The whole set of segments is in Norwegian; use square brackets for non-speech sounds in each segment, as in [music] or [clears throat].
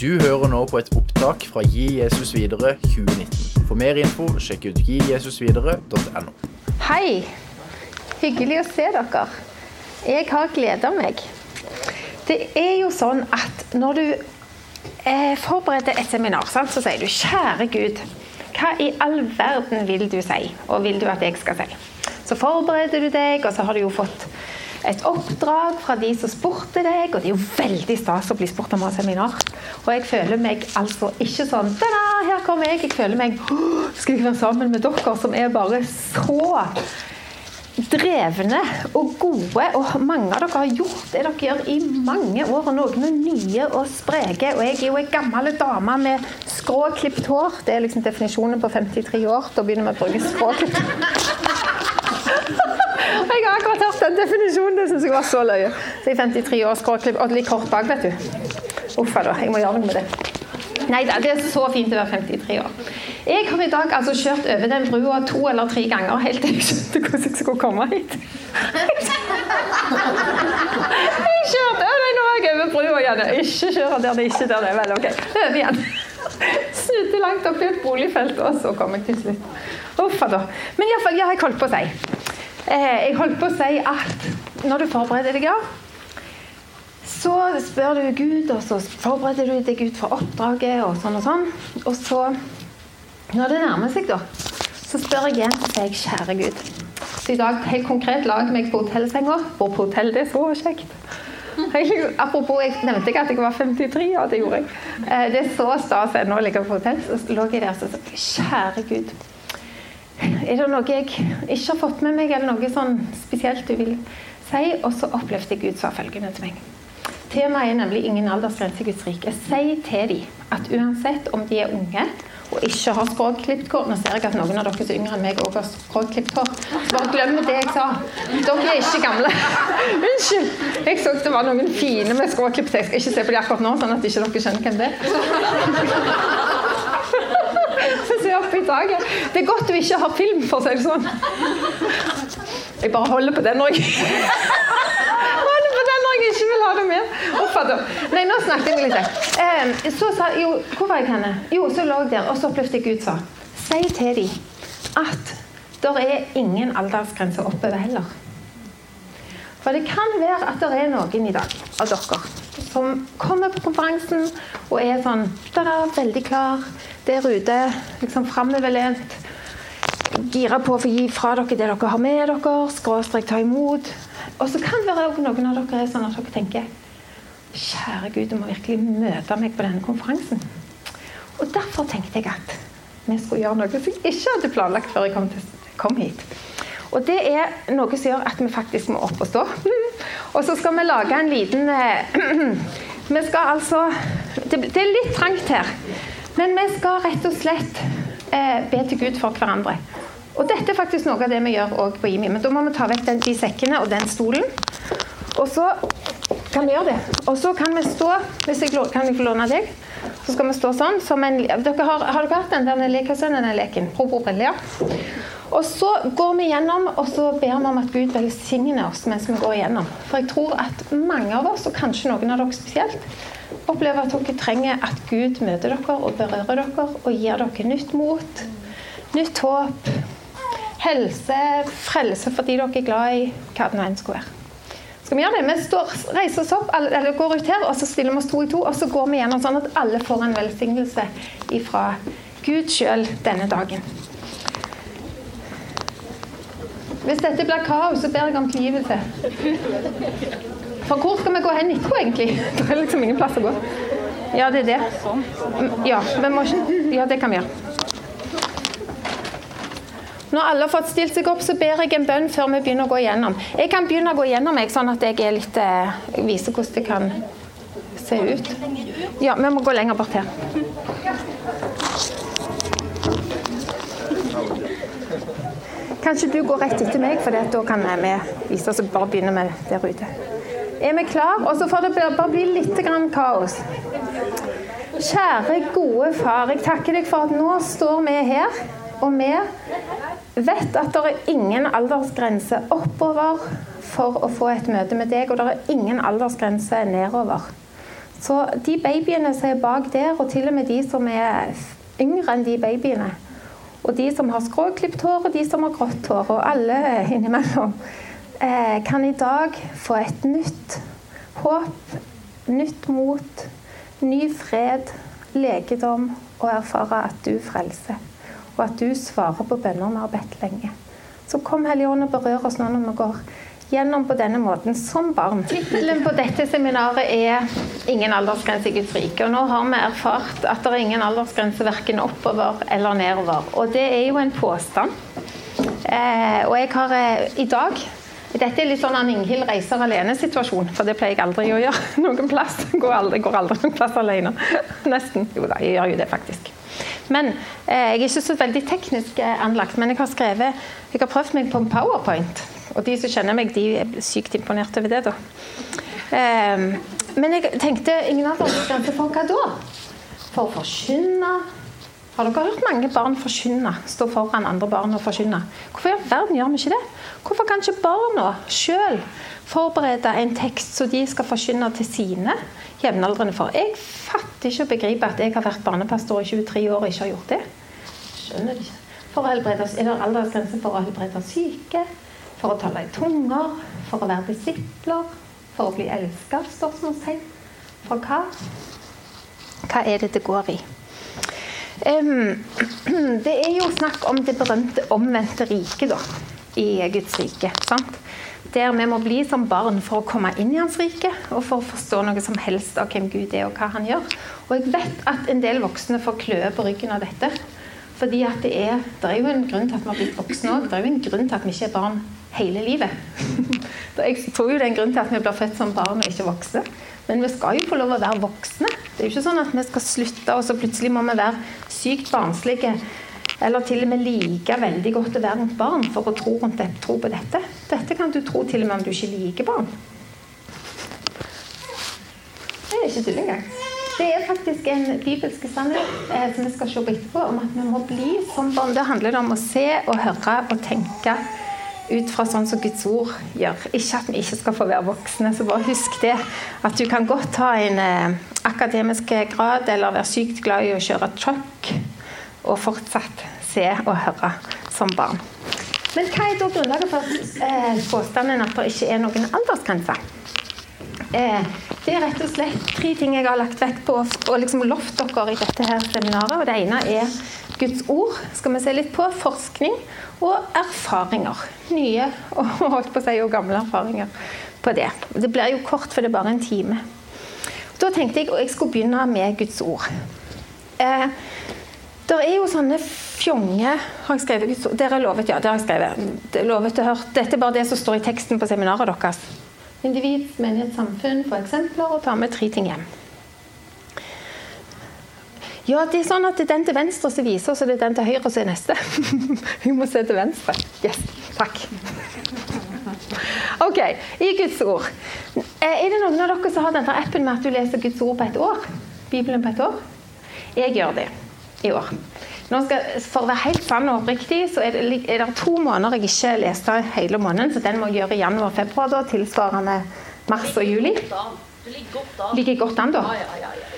Du hører nå på et opptak fra Gi Jesus videre 2019. For mer info, sjekk ut gijesusvidere.no. Hei! Hyggelig å se dere. Jeg har gleda meg. Det er jo sånn at når du eh, forbereder et seminar, sant, så sier du 'Kjære Gud, hva i all verden vil du si?' Og vil du at jeg skal si? Så forbereder du deg, og så har du jo fått et oppdrag fra de som spurte deg, og det er jo veldig stas å bli spurt om å ha seminar. Og jeg føler meg altså ikke sånn da her kommer jeg. Jeg føler meg Skal jeg være sammen med dere som er bare så drevne og gode. Og mange av dere har gjort det dere gjør i mange år, og noen er nye og spreke. Og jeg er jo ei gammel dame med skråklipt hår. Det er liksom definisjonen på 53 år. Da begynner vi å bruke skråklipt jeg har akkurat hørt den definisjonen. Det syns jeg var så løye. Så jeg er 53 år, skråklipp og litt kort bak, vet du. Uffa da, jeg må gjøre noe med det. Nei da, det er så fint å være 53 år. Jeg har i dag altså kjørt over den brua to eller tre ganger helt til jeg skjønte hvordan jeg skulle komme hit. Jeg kjørte nå er jeg over brua igjen. Ikke kjøre der det ikke der det er. Vel, ok. Over igjen. Snudde langt opp i et boligfelt, og så kom jeg til slutt. Uffa da. Men iallfall, ja, jeg holdt på å si. Eh, jeg holdt på å si at når du forbereder deg, ja, så spør du Gud, og så forbereder du deg ut for oppdraget, og sånn og sånn. Og så, når det nærmer seg, da, så spør jeg igjen og sier kjære Gud. Så i dag helt konkret la jeg meg på hotellsenga. Bor på hotell, det er så kjekt. Apropos, jeg nevnte ikke at jeg var 53, ja, det gjorde jeg. Eh, det er så stas ennå å ligge på hotell. Så lå jeg der og sa kjære Gud. Er det noe jeg ikke har fått med meg, eller noe sånn spesielt du vil si? Og så opplevde jeg Gud sa følgende til meg. Temaet er nemlig ingen aldersgrense i Guds rike. Si til dem at uansett om de er unge og ikke har skråklipt hår Nå ser jeg at noen av dere som er yngre enn meg også har skråklipt hår. Bare glem det jeg sa. Dere er ikke gamle. [laughs] Unnskyld. Jeg så det var noen fine med skråklipt. Jeg skal ikke se på dem akkurat nå, sånn at ikke dere skjønner hvem det er se opp i taket. Det er godt du ikke har film, for å si det sånn. Jeg bare holder på den når jeg holder på den når jeg ikke vil ha det med. Nei, nå snakket jeg litt. Eh, så sa jo, Hvor var jeg henne? Jo, så lå jeg der, og så jeg Gud sa Si til dem at det er ingen aldersgrense oppover heller. For det kan være at det er noen i dag av dere som kommer på konferansen og er sånn da, veldig klar der ute, liksom framoverlent. Gira på å få gi fra dere det dere har med dere, skråstrek ta imot. Og så kan det være noen av dere er sånn at dere tenker Kjære Gud, du må virkelig møte meg på denne konferansen. Og derfor tenkte jeg at vi skulle gjøre noe som jeg ikke hadde planlagt før jeg kom, til, kom hit. Og det er noe som gjør at vi faktisk må opp og stå. [laughs] Og så skal vi lage en liten eh, [clears throat] Vi skal altså Det, er litt trangt her. Men vi skal rett og slett eh, be til Gud for hverandre. Og dette er faktisk noe av det vi gjør òg på IMI. Men da må vi ta vekk den, de sekkene og den stolen. Og så kan vi gjøre det. Og så kan vi stå Hvis jeg kan jeg få låne deg? Så skal vi stå sånn som en dere har, har dere hatt den der leken? Pro, pro, ja. Og så går vi gjennom og så ber vi om at Gud velsigner oss mens vi går gjennom. For jeg tror at mange av oss, og kanskje noen av dere spesielt, opplever at dere trenger at Gud møter dere og berører dere og gir dere nytt mot, nytt håp, helse, frelse fordi dere er glad i hva det nå enn skulle være. Skal vi gjøre det? Vi står, reiser oss opp, eller går ut her, og så stiller vi oss to i to, og så går vi gjennom sånn at alle får en velsignelse fra Gud sjøl denne dagen. Hvis dette blir kaos, så ber jeg om tilgivelse. For hvor skal vi gå hen etterpå, egentlig? [laughs] Det er liksom ingen plass å gå. Ja, det er det. Ja, vi må ikke Ja, det kan vi gjøre. Når alle har fått stilt seg opp, så ber jeg en bønn før vi begynner å gå igjennom. Jeg kan begynne å gå igjennom, meg, sånn at jeg er litt, eh, viser hvordan det kan se ut. Ja, vi må gå lenger bort her. Kanskje du går rett etter meg, for da kan vi vise oss og bare begynne med der ute. Er vi klar? Og så får det bare bli litt kaos. Kjære, gode far, jeg takker deg for at nå står vi her, og vi vet at det er ingen aldersgrense oppover for å få et møte med deg, og det er ingen aldersgrense nedover. Så de babyene som er bak der, og til og med de som er yngre enn de babyene, og de som har skråklipt hår, og de som har grått hår, og alle innimellom, eh, kan i dag få et nytt håp, nytt mot, ny fred, legedom, og erfare at du frelser. Og at du svarer på bønner vi har bedt lenge. Så kom Hellige og berør oss nå når vi går gjennom på denne måten som barn. Tittelen på dette seminaret er 'Ingen aldersgrense i Guds rike'. Og nå har vi erfart at det er ingen aldersgrense verken oppover eller nedover. Og det er jo en påstand. Eh, og jeg har eh, i dag dette er litt sånn Inghild reiser alene-situasjon, for det pleier jeg aldri å gjøre [laughs] noen plass. Går aldri, går aldri noen plass alene. Nesten. Jo da, jeg gjør jo det faktisk. Men eh, Jeg er ikke så veldig teknisk eh, anlagt, men jeg har skrevet Jeg har prøvd meg på en powerpoint. Og de som kjenner meg, de er sykt imponert over det, da. Um, men jeg tenkte ingen aldersgrense for hva da? For å forkynne har dere hørt mange barn forkynne? Stå foran andre barn og forkynne? Hvorfor i all verden gjør vi ikke det? Hvorfor kan ikke barna sjøl forberede en tekst så de skal forkynne til sine jevnaldrende for? Jeg fatter ikke å begripe at jeg har vært barnepastor i 23 år og ikke har gjort det. Skjønner det ikke. For å helbrede, er det aldersgrense for å helbrede syke? For å tale i tunger? For å være disipler? For å bli elska? Spørsmålstegn. For hva? Hva er det det går i? [clears throat] det er jo snakk om det berømte omvendte riket, da. I Guds rike. sant? Der vi må bli som barn for å komme inn i Hans rike og for å forstå noe som helst av hvem Gud er og hva han gjør. Og jeg vet at en del voksne får kløe på ryggen av dette. Fordi at det er, det er jo en grunn til at vi har blitt voksne òg. Det er jo en grunn til at vi ikke er barn hele livet. [laughs] jeg tror jo det er en grunn til at vi blir født som barn og ikke voksne. Men vi skal jo få lov å være voksne. Det er jo ikke sånn at vi skal slutte, og så plutselig må vi være sykt barnslige. Eller til og med like veldig godt å være rundt barn for å tro, det, tro, på dette. Dette kan du tro til og med om du ikke liker barn. Det er ikke tull engang. Det er faktisk en bibelsk sannhet eh, som vi skal se på etterpå, om at vi må bli som barn. Det handler om å se og høre og tenke ut fra sånn som Guds ord gjør. Ikke at vi ikke skal få være voksne, så bare husk det. At du kan godt ha en eh, akademisk grad eller være sykt glad i å kjøre truck og fortsatt se og høre som barn. Men hva er da grunnlaget for eh, påstanden at det ikke er noen aldersgrense? Eh, det er rett og slett tre ting jeg har lagt vekt på og liksom lovt dere i dette her seminaret. og Det ene er Guds ord, skal vi se litt på. Forskning og erfaringer. Nye og [laughs] holdt på å si og gamle erfaringer på det. Det blir jo kort, for det er bare en time. Da tenkte jeg at jeg skulle begynne med Guds ord. Eh, det er jo sånne fjonge Har jeg skrevet Guds ord? Dere har lovet, ja. det har jeg skrevet. Det lovet å høre. Dette er bare det som står i teksten på seminaret deres. Individ, menighet, samfunn, få eksempler og ta med tre ting hjem. Ja, det er sånn at det er den til venstre som viser, så det er den til høyre som er neste. [laughs] Vi må se til venstre. Yes, takk. Ok, i Guds ord. Eh, er det noen av dere som har denne appen med at du leser Guds ord på et år? Bibelen på et år? Jeg gjør det i år. Skal, for å være helt sann og oppriktig, så er det, er det, to måneder jeg ikke leste hele måneden. Så den må jeg gjøre i januar-februar, tilsvarende mars og juli. Du ligger godt an. Ligger godt an, da? Ja, ja, ja,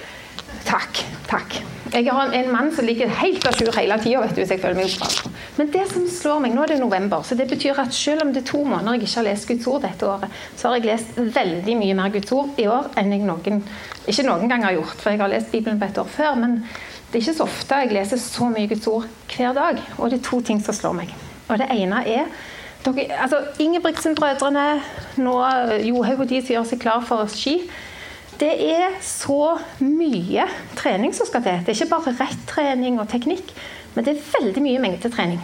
Takk. Takk. Jeg har en mann som ligger helt à jour hele tida, hvis jeg føler meg bra. Men det som slår meg, nå er det november, så det betyr at selv om det er to måneder jeg ikke har lest Guds ord dette året, så har jeg lest veldig mye mer Guds ord i år enn jeg noen, ikke noen gang har gjort. For jeg har lest Bibelen på et år før. Men det er ikke så ofte jeg leser så mye Guds ord hver dag. Og det er to ting som slår meg. Og det ene er dere, altså Ingebrigtsen-brødrene, nå Johaug og de som gjør seg klar for ski det er så mye trening som skal til. Det er ikke bare rett trening og teknikk, men det er veldig mye mengdetrening.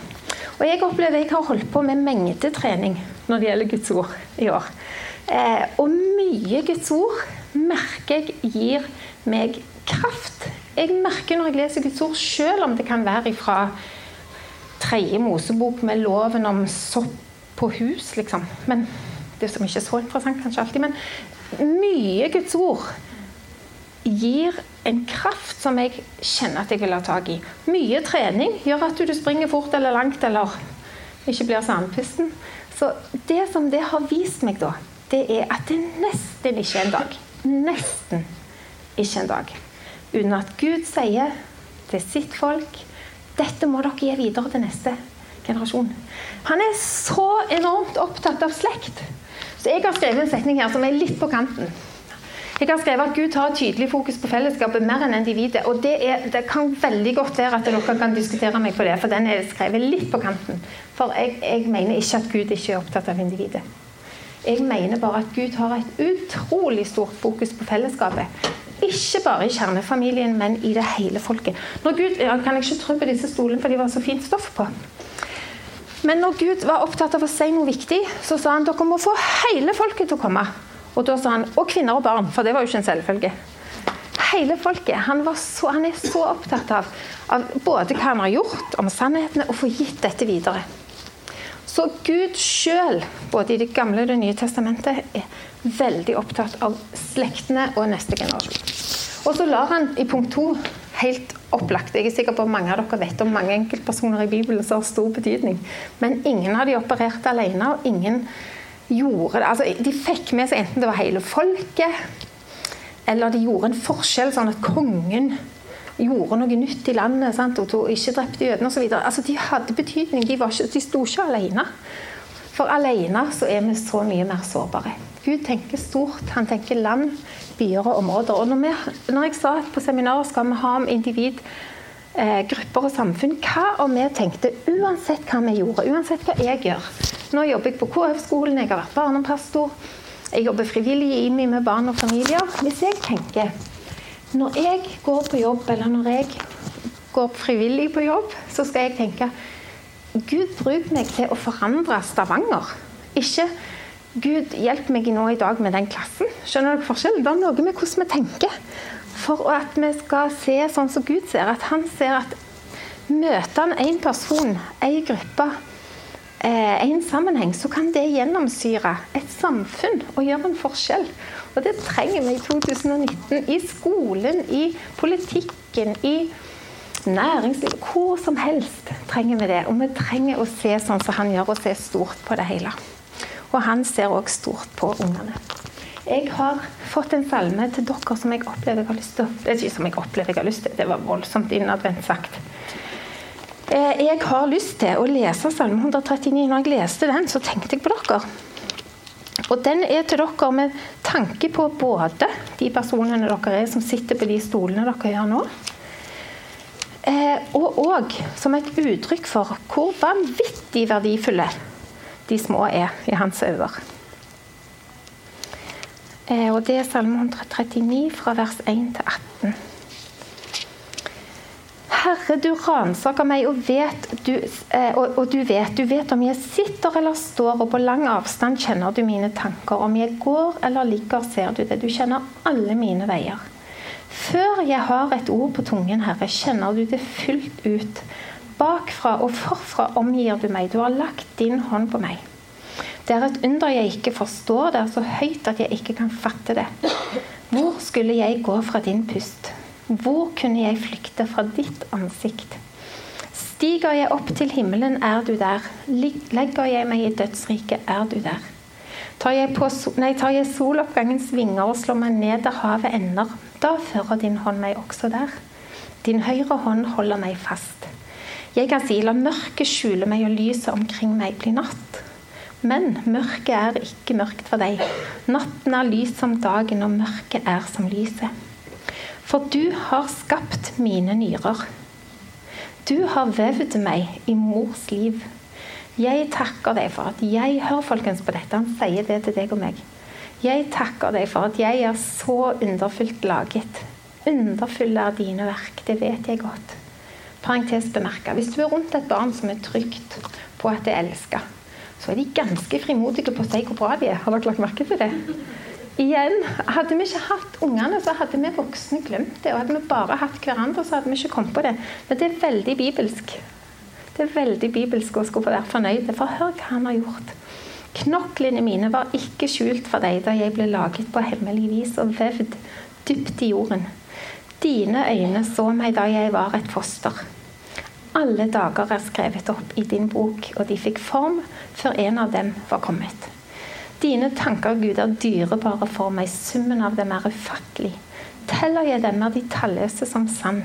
Og jeg opplever jeg har holdt på med mengdetrening når det gjelder Guds ord i år. Eh, og mye Guds ord merker jeg gir meg kraft. Jeg merker når jeg leser Guds ord, selv om det kan være fra tredje Mosebok med loven om sopp på hus, liksom. Men det er som ikke så interessant kanskje alltid. Men mye Guds ord gir en kraft som jeg kjenner at jeg vil ha tak i. Mye trening gjør at du springer fort eller langt eller ikke blir så. Så det som det har vist meg, da, det er at det nesten ikke er en dag Nesten ikke en dag uten at Gud sier til sitt folk dette må dere gi videre til neste generasjon. Han er så enormt opptatt av slekt. Så jeg har skrevet en setning her som er litt på kanten. Jeg har skrevet at Gud har tydelig fokus på fellesskapet mer enn individet. Og det, er, det kan veldig godt være at dere kan diskutere meg på det, for den er skrevet litt på kanten. For jeg, jeg mener ikke at Gud ikke er opptatt av individet. Jeg mener bare at Gud har et utrolig stort fokus på fellesskapet. Ikke bare i kjernefamilien, men i det hele folket. Når Gud, jeg kan ikke tro på disse stolene, for de var så fint stoff på. Men når Gud var opptatt av å si noe viktig, så sa han dere må få hele folket til å komme. Og da sa han og kvinner og barn, for det var jo ikke en selvfølge. Hele folket. Han, så, han er så opptatt av, av, både hva han har gjort, om sannhetene, og få gitt dette videre. Så Gud sjøl, både i Det gamle og Det nye testamentet, er veldig opptatt av slektene og neste generasjon. Og så lar han i punkt to helt opplagt Jeg er sikker på at mange av dere vet om mange enkeltpersoner i Bibelen som har stor betydning. Men ingen av de opererte alene, og ingen gjorde det. Altså, de fikk med seg enten det var hele folket, eller de gjorde en forskjell, sånn at kongen gjorde noe nytt i landet sant? og ikke drepte jødene osv. Altså, de hadde betydning. De, ikke, de sto ikke alene. For alene så er vi så mye mer sårbare. Gud tenker stort. Han tenker land, byer og områder. Og når, vi, når jeg sa at på seminaret skal vi ha om individ, eh, grupper og samfunn, hva om vi tenkte uansett hva vi gjorde, uansett hva jeg gjør Nå jobber jeg på KF-skolen, jeg har vært barnepastor, jeg jobber frivillig i IMI med barn og familier. Hvis jeg tenker når jeg går på jobb, eller når jeg går frivillig på jobb, så skal jeg tenke Gud, bruk meg til å forandre Stavanger. Ikke Gud, hjelp meg nå i dag med den klassen. Skjønner dere forskjellen? Det er noe med hvordan vi tenker. For at vi skal se sånn som Gud ser. At han ser at møter han en person, en gruppe, én en sammenheng, så kan det gjennomsyre et samfunn og gjøre en forskjell. Og det trenger vi i 2019. I skolen, i politikken, i næringslivet. Hvor som helst trenger vi det. Og vi trenger å se sånn som han gjør, og se stort på det hele. Og han ser òg stort på ungene. Jeg har fått en salme til dere som jeg opplever jeg har lyst til Det er ikke som jeg opplever jeg har lyst til, det var voldsomt innadvendt sagt. Eh, jeg har lyst til å lese Salme 139. Når jeg leste den, så tenkte jeg på dere. Og den er til dere med tanke på både de personene dere er som sitter på de stolene dere gjør nå, eh, og òg som et uttrykk for hvor vanvittig verdifulle de små er i hans øyne. Eh, og det er Salme 139 fra vers 1 til 18. Herre, du ransaker meg og vet, du, eh, og, og du vet, du vet om jeg sitter eller står, og på lang avstand kjenner du mine tanker. Om jeg går eller ligger, ser du det. Du kjenner alle mine veier. Før jeg har et ord på tungen, Herre, kjenner du det fullt ut. Bakfra og forfra omgir du meg. Du har lagt din hånd på meg. Det er et under jeg ikke forstår. Det er så høyt at jeg ikke kan fatte det. Hvor skulle jeg gå fra din pust? Hvor kunne jeg flykte fra ditt ansikt? Stiger jeg opp til himmelen, er du der. Legger jeg meg i dødsriket, er du der. Tar jeg, på, nei, tar jeg soloppgangens vinger og slår meg ned der havet ender, da fører din hånd meg også der. Din høyre hånd holder meg fast. Jeg kan si la mørket skjule meg og lyset omkring meg bli natt. Men mørket er ikke mørkt for deg. Natten er lys som dagen, og mørket er som lyset. For du har skapt mine nyrer. Du har vevd meg i mors liv. Jeg takker deg for at jeg Hør folkens på dette, han sier det til deg og meg. Jeg takker deg for at jeg er så underfullt laget. Underfulle er dine verk, det vet jeg godt. Parentes bemerka. Hvis du er rundt et barn som er trygt på at det er elska, så er de ganske frimodige på å si hvor bra de er. Har dere lagt merke til det? igjen, hadde vi ikke hatt ungene, så hadde vi voksne glemt det. Og hadde vi bare hatt hverandre, så hadde vi ikke kommet på det. Men det er veldig bibelsk. Det er veldig bibelsk å skulle være fornøyd. For hør hva han har gjort. Knoklene mine var ikke skjult for deg da jeg ble laget på hemmelig vis og vevd dypt i jorden. Dine øyne så meg da jeg var et foster. Alle dager er skrevet opp i din bok, og de fikk form før en av dem var kommet. Dine tanker, Gud, er dyrebare for meg. Summen av dem er ufattelig. Teller jeg dem, er de talløse som sand.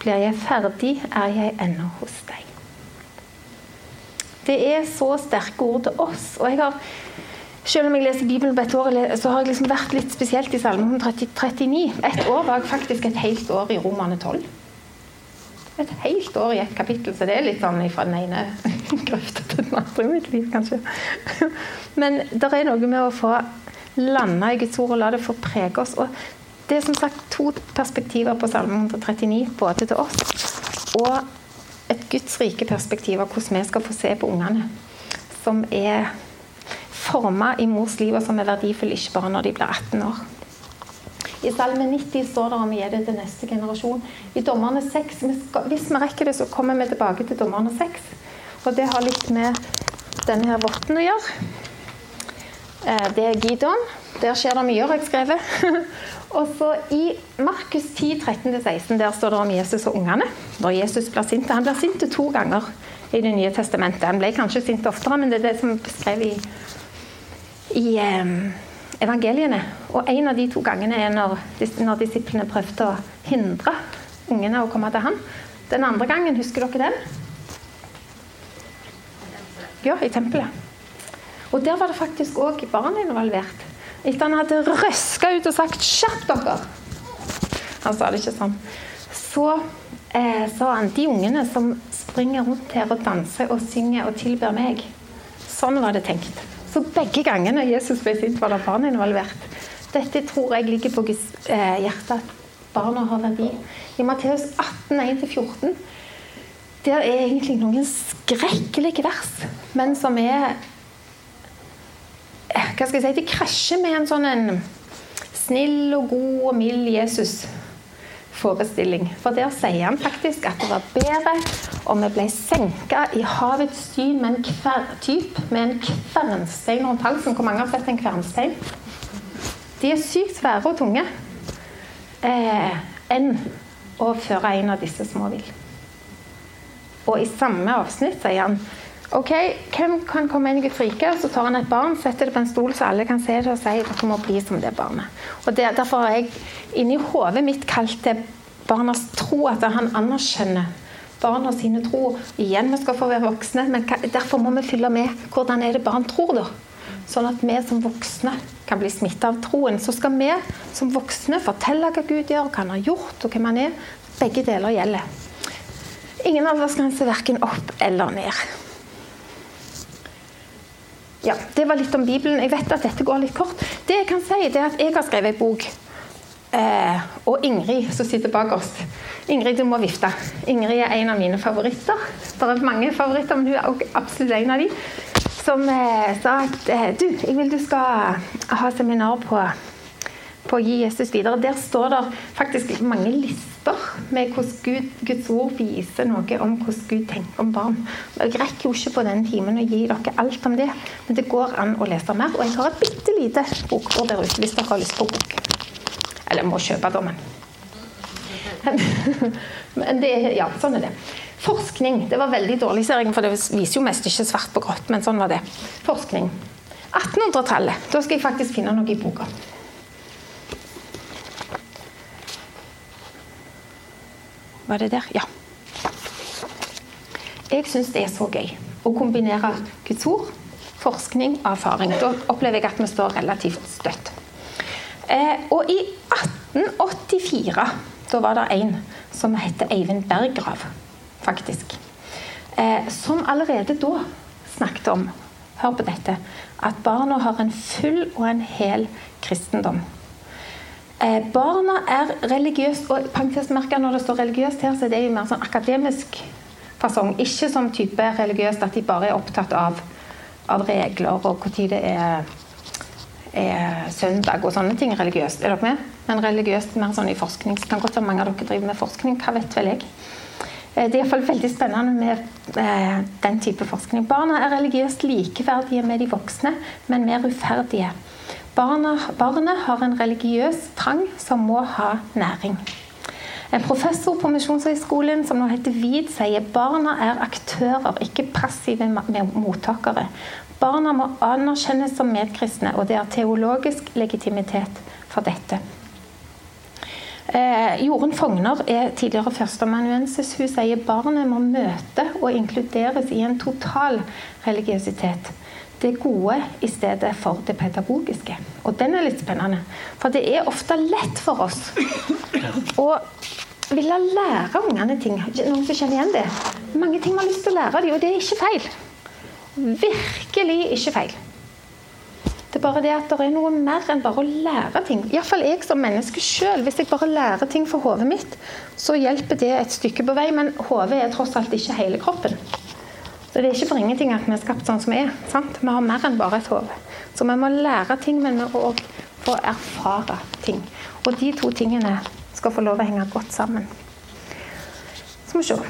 Blir jeg ferdig, er jeg ennå hos deg. Det er så sterke ord til oss. Og jeg har, selv om jeg leser Bibelen på et år, så har jeg liksom vært litt spesielt i Salme 139. Et år var jeg faktisk et helt år i Romane 12. Et helt år i et kapittel, så det er litt sånn fra den ene [laughs] grøfta til den andre i mitt liv, kanskje. [laughs] Men det er noe med å få landa i Guds ord og la det få prege oss. Og det er som sagt to perspektiver på Salme 139, både til oss og et Guds rike perspektiv av hvordan vi skal få se på ungene. Som er forma i mors liv, og som er verdifull ikke bare når de blir 18 år. I Salme 90 står det om å gi det til neste generasjon. I Dommerne 6 Hvis vi rekker det, så kommer vi tilbake til Dommerne 6. Og det har litt med denne her votten å gjøre. Eh, det er Gideon. Der skjer det mye, har jeg skrevet. [laughs] og så I Markus 10, 13-16 der står det om Jesus og ungene. Når Jesus blir sint. Han blir sint to ganger i Det nye testamentet. Han ble kanskje sint oftere, men det er det som er beskrevet i, i evangeliene. Og en av de to gangene er når, når disiplene prøvde å hindre ungene å komme til ham. Den andre gangen, husker dere den? Ja, i tempelet. Og der var det faktisk òg barn involvert. Etter han hadde røska ut og sagt 'skjerp dere'. Han sa det ikke sånn. Så eh, sa han de ungene som springer rundt her og danser og synger og tilber meg. Sånn var det tenkt. Så begge gangene Jesus ble sint, var det barn involvert. Dette tror jeg ligger på Guds eh, hjerte, at barna har verdi. I Matteus 18, 1-14 der er egentlig noen skrekkelige vers, men som er hva skal jeg si, De krasjer med en sånn en snill og god og mild Jesus-forestilling. For der sier han faktisk at det var bedre om vi ble senka i havets syn med en kver, med en kvernstein rundt halsen. Hvor mange har sett en kvernstein? De er sykt svære og tunge. Eh, enn å føre en av disse små vill. Og i samme avsnitt sier han Ok, Hvem kan komme inn i Guds rike? Så tar han et barn, setter det på en stol så alle kan se det og si dere må bli som det barnet. Og det, Derfor har jeg inni hodet mitt kalt det barnas tro, at han anerkjenner barna sine tro. Igjen, vi skal få være voksne, men derfor må vi fylle med hvordan er det barn tror. da. Sånn at vi som voksne kan bli smitta av troen. Så skal vi som voksne fortelle hva Gud gjør, hva han har gjort og hvem han er. Begge deler gjelder. Ingen aldersgrense verken opp eller ned. Ja, Det var litt om Bibelen. Jeg vet at dette går litt kort. Det jeg kan si, det er at jeg har skrevet ei bok. Eh, og Ingrid, som sitter bak oss Ingrid, du må vifte. Ingrid er en av mine favoritter. Det er mange favoritter, men hun er også absolutt en av de. Som eh, sa at eh, du, jeg vil du skal ha seminar på, på å gi Jesus videre. Der står det faktisk mange lister med hvordan Gud, Guds ord viser noe om hvordan Gud tenker om barn. Jeg rekker jo ikke på den timen å gi dere alt om det, men det går an å lese mer. Og jeg har et bitte lite bokbord der ute hvis dere har lyst på bok. Eller må kjøpe, dommen. men [laughs] Men det, ja, sånn er det. Forskning. Det var veldig dårlig serie, for det viser jo mest ikke svart på grått, men sånn var det. Forskning. 1800-tallet. Da skal jeg faktisk finne noe i boka. Var det der? Ja. Jeg syns det er så gøy å kombinere ord, forskning og erfaring. Da opplever jeg at vi står relativt støtt. Eh, og i 1884 da var det en som heter Eivind Berggrav, faktisk. Eh, som allerede da snakket om hør på dette, at barna har en full og en hel kristendom. Eh, barna er religiøst og parentesmerka når det står religiøst her, så det er jo mer sånn akademisk fasong. Ikke som type religiøst at de bare er opptatt av, av regler og når det er, er, søndag og sånne ting religiøst. Er dere med? Men religiøst mer sånn i forskning. Så kan godt være mange av dere driver med forskning. Hva vet vel jeg? Eh, det er iallfall veldig spennende med eh, den type forskning. Barna er religiøst likeverdige med de voksne, men mer uferdige. Barna, barnet har en religiøs trang som må ha næring. En professor på Misjonshøgskolen som nå heter Vid, sier barna er aktører, ikke passive mottakere. Barna må anerkjennes som medkristne, og det er teologisk legitimitet for dette. Eh, Jorunn Fogner er tidligere førsteamanuensis. Hun sier barnet må møte og inkluderes i en total religiøsitet. Det gode i stedet for det pedagogiske. Og den er litt spennende. For det er ofte lett for oss å ville lære ungene ting. Noen som kjenner igjen det? Mange ting vi har lyst til å lære dem, og det er ikke feil. Virkelig ikke feil. Det er bare det at det er noe mer enn bare å lære ting. Iallfall jeg som menneske sjøl. Hvis jeg bare lærer ting for hodet mitt, så hjelper det et stykke på vei, men hodet er tross alt ikke hele kroppen. Så det er ikke for ingenting at vi er skapt sånn som vi er. Sant? Vi har mer enn bare et hode. Så vi må lære ting, men vi må òg få erfare ting. Og de to tingene skal få lov å henge godt sammen. Så må vi se.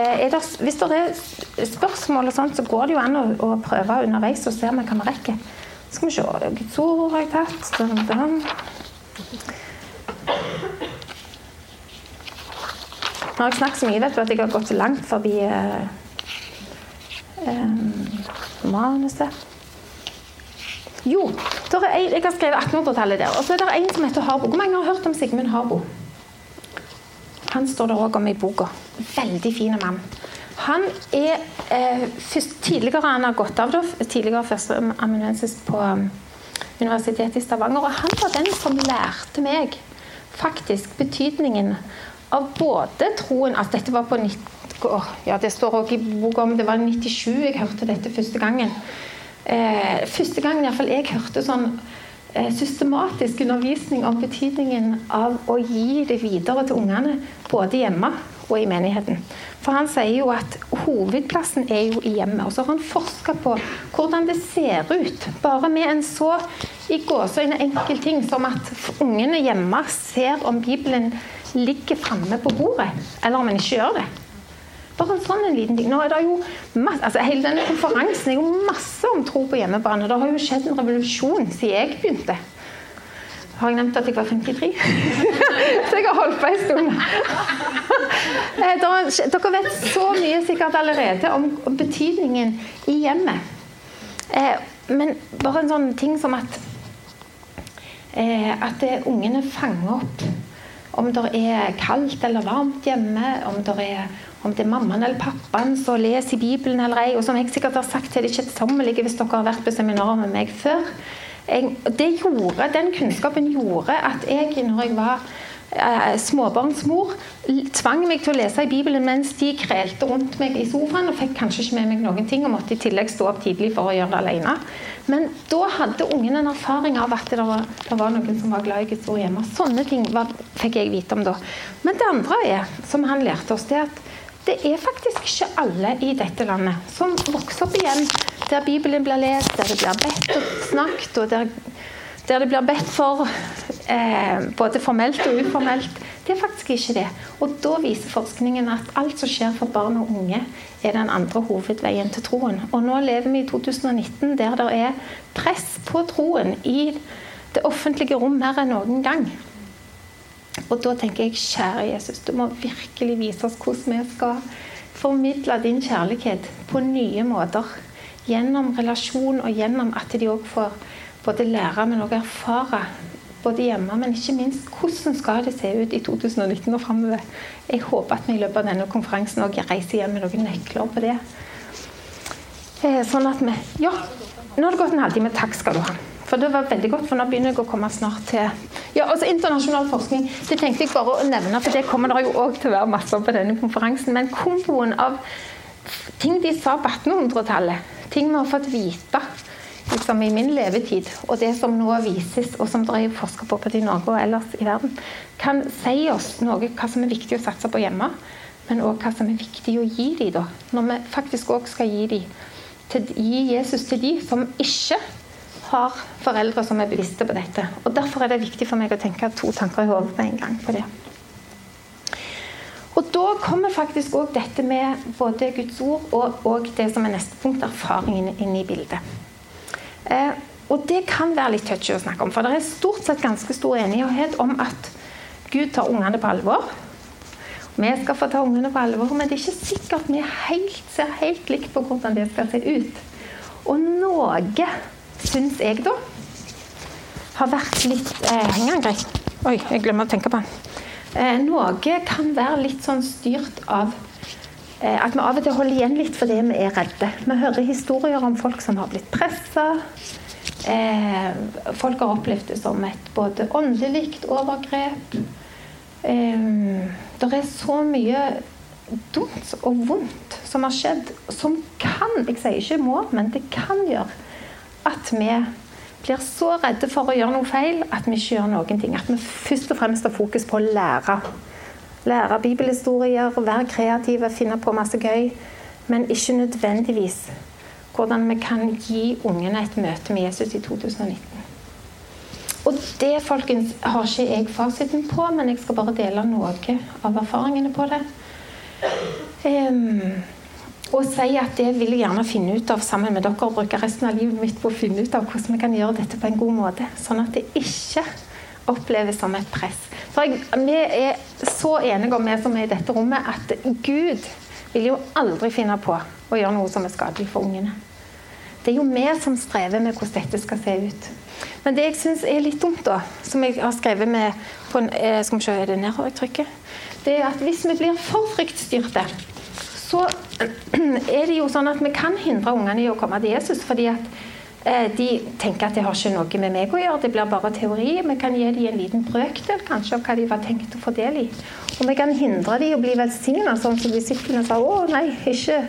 Eh, det, hvis det er spørsmål, og sånt, så går det jo an å, å prøve underveis og se om vi kan rekke. Skal vi se Guds ord har jeg tatt. Sånn, dun. Nå har jeg snakket så mye vet du, at jeg har gått langt forbi eh, eh, manuset. Jo, en, jeg har skrevet 1800-tallet der. Og så er det en som heter Harbo. Hvor mange har hørt om Sigmund Harbo? Han står det òg om i boka. Veldig fin mann. Han er eh, først, tidligere han har gått av, da, tidligere førsteamanuensis på um, Universitetet i Stavanger. Og han var den som lærte meg faktisk betydningen av både troen at dette var på 90, ja, Det står også i boka om det var 97 jeg hørte dette første gangen. Eh, første gangen iallfall jeg hørte sånn Eh, systematisk undervisning om betydningen av å gi det videre til ungene, både hjemme og i menigheten. For han sier jo at hovedplassen er jo i hjemmet. Og så har han forska på hvordan det ser ut, bare med en så i gåseøyne enkel ting som at ungene hjemme ser om Bibelen ligger framme på bordet, eller om en ikke gjør det. Bare en sånn en liten ting. Nå er det jo masse, altså Hele denne konferansen er jo masse om tro på hjemmebane. Det har jo skjedd en revolusjon siden jeg begynte. Har jeg nevnt at jeg var 53? [laughs] så jeg har holdt på en stund. [laughs] Eh, dere vet så mye sikkert allerede om, betydningen i hjemmet. Eh, men bare en sånn ting som at eh, at ungene fanger opp om det er kaldt eller varmt hjemme, om det er om det er mammaen eller pappaen som leser i Bibelen eller ei. Og som jeg sikkert har sagt til det kjedsommelige hvis dere har vært på seminarer med meg før. Jeg, gjorde, Den kunnskapen gjorde at jeg, når jeg var småbarnsmor, tvang meg til å lese i Bibelen mens de krelte rundt meg i sofaen og fikk kanskje ikke med meg noen ting og måtte i tillegg stå opp tidlig for å gjøre det alene. Men da hadde ungen en erfaring av at det var, det var noen som var glad i Guds ord hjemme. Sånne ting var, fikk jeg vite om da. Men det andre er, som han lærte oss, det at det er faktisk ikke alle i dette landet som vokser opp igjen der Bibelen blir lest, der det blir bedt og snakket, og der, der det blir bedt for eh, både formelt og uformelt. Det er faktisk ikke det. Og da viser forskningen at alt som skjer for barn og unge, er den andre hovedveien til troen. Og nå lever vi i 2019 der det er press på troen i det offentlige rom mer enn noen gang. Og da tenker jeg, kjære Jesus, du må virkelig vise oss hvordan vi skal formidle din kjærlighet på nye måter. Gjennom relasjon og gjennom at de òg får både lære, men òg erfare. Både hjemme, men ikke minst hvordan skal det se ut i 2019 og framover. Jeg håper at vi i løpet av denne konferansen også reiser hjem med noen nøkler på det. Eh, sånn at vi Ja, nå har det gått en halvtime. Takk skal du ha. For det var veldig godt, for nå begynner jeg å komme snart til Ja, altså Internasjonal forskning det tenkte jeg bare å nevne, for det kommer det jo òg til å være masse på denne konferansen. Men komboen av ting de sa på 1800-tallet, ting vi har fått vite liksom i min levetid, og det som nå vises, og som det er forska på både i Norge og ellers i verden, kan si oss noe hva som er viktig å satse på hjemme, men òg hva som er viktig å gi dem, da. Når vi faktisk òg skal gi, dem, gi Jesus til de som ikke har foreldre som er bevisste på dette. Og Derfor er det viktig for meg å tenke to tanker i hodet på en gang på det. Og Da kommer faktisk òg dette med både Guds ord og, og, det som er neste punkt, erfaringen, inn i bildet. Eh, og Det kan være litt touchy å snakke om, for det er stort sett ganske stor enighet om at Gud tar ungene på alvor. Vi skal få ta ungene på alvor, men det er ikke sikkert vi helt, ser helt likt på hvordan det skal se ut. Og noe syns jeg, da, har vært litt eh, Henger den greit? Oi, jeg glemmer å tenke på den. Eh, noe kan være litt sånn styrt av at vi av og til holder igjen litt fordi vi er redde. Vi hører historier om folk som har blitt pressa. Eh, folk har opplevd det som et både åndelig overgrep. Eh, det er så mye dumt og vondt som har skjedd, som kan Jeg sier ikke må, men det kan gjøre at vi blir så redde for å gjøre noe feil at vi ikke gjør noen ting. At vi først og fremst har fokus på å lære. Lære bibelhistorier, være kreative, finne på masse gøy. Men ikke nødvendigvis hvordan vi kan gi ungene et møte med Jesus i 2019. Og det folkens, har ikke jeg fasiten på, men jeg skal bare dele noe av erfaringene på det. Um, og si at det vil jeg gjerne finne ut av sammen med dere og bruke resten av livet mitt på å finne ut av hvordan vi kan gjøre dette på en god måte. Sånn at det ikke oppleves som et press. For jeg, Vi er så enige om vi som er i dette rommet, at Gud vil jo aldri finne på å gjøre noe som er skadelig for ungene. Det er jo vi som strever med hvordan dette skal se ut. Men det jeg syns er litt dumt, da, som jeg har skrevet med på en, eh, Skal vi se, er det nedover jeg? Det er at hvis vi blir for fryktstyrte så [clears throat] er det jo sånn at vi kan hindre ungene i å komme til Jesus. fordi at de tenker at det har ikke noe med meg å gjøre, det blir bare teori. Vi kan gi dem en liten brøkdel kanskje av hva de var tenkt å få del i. Og vi kan hindre dem å bli velsigna, sånn som disiplene sa. Å nei, ikke,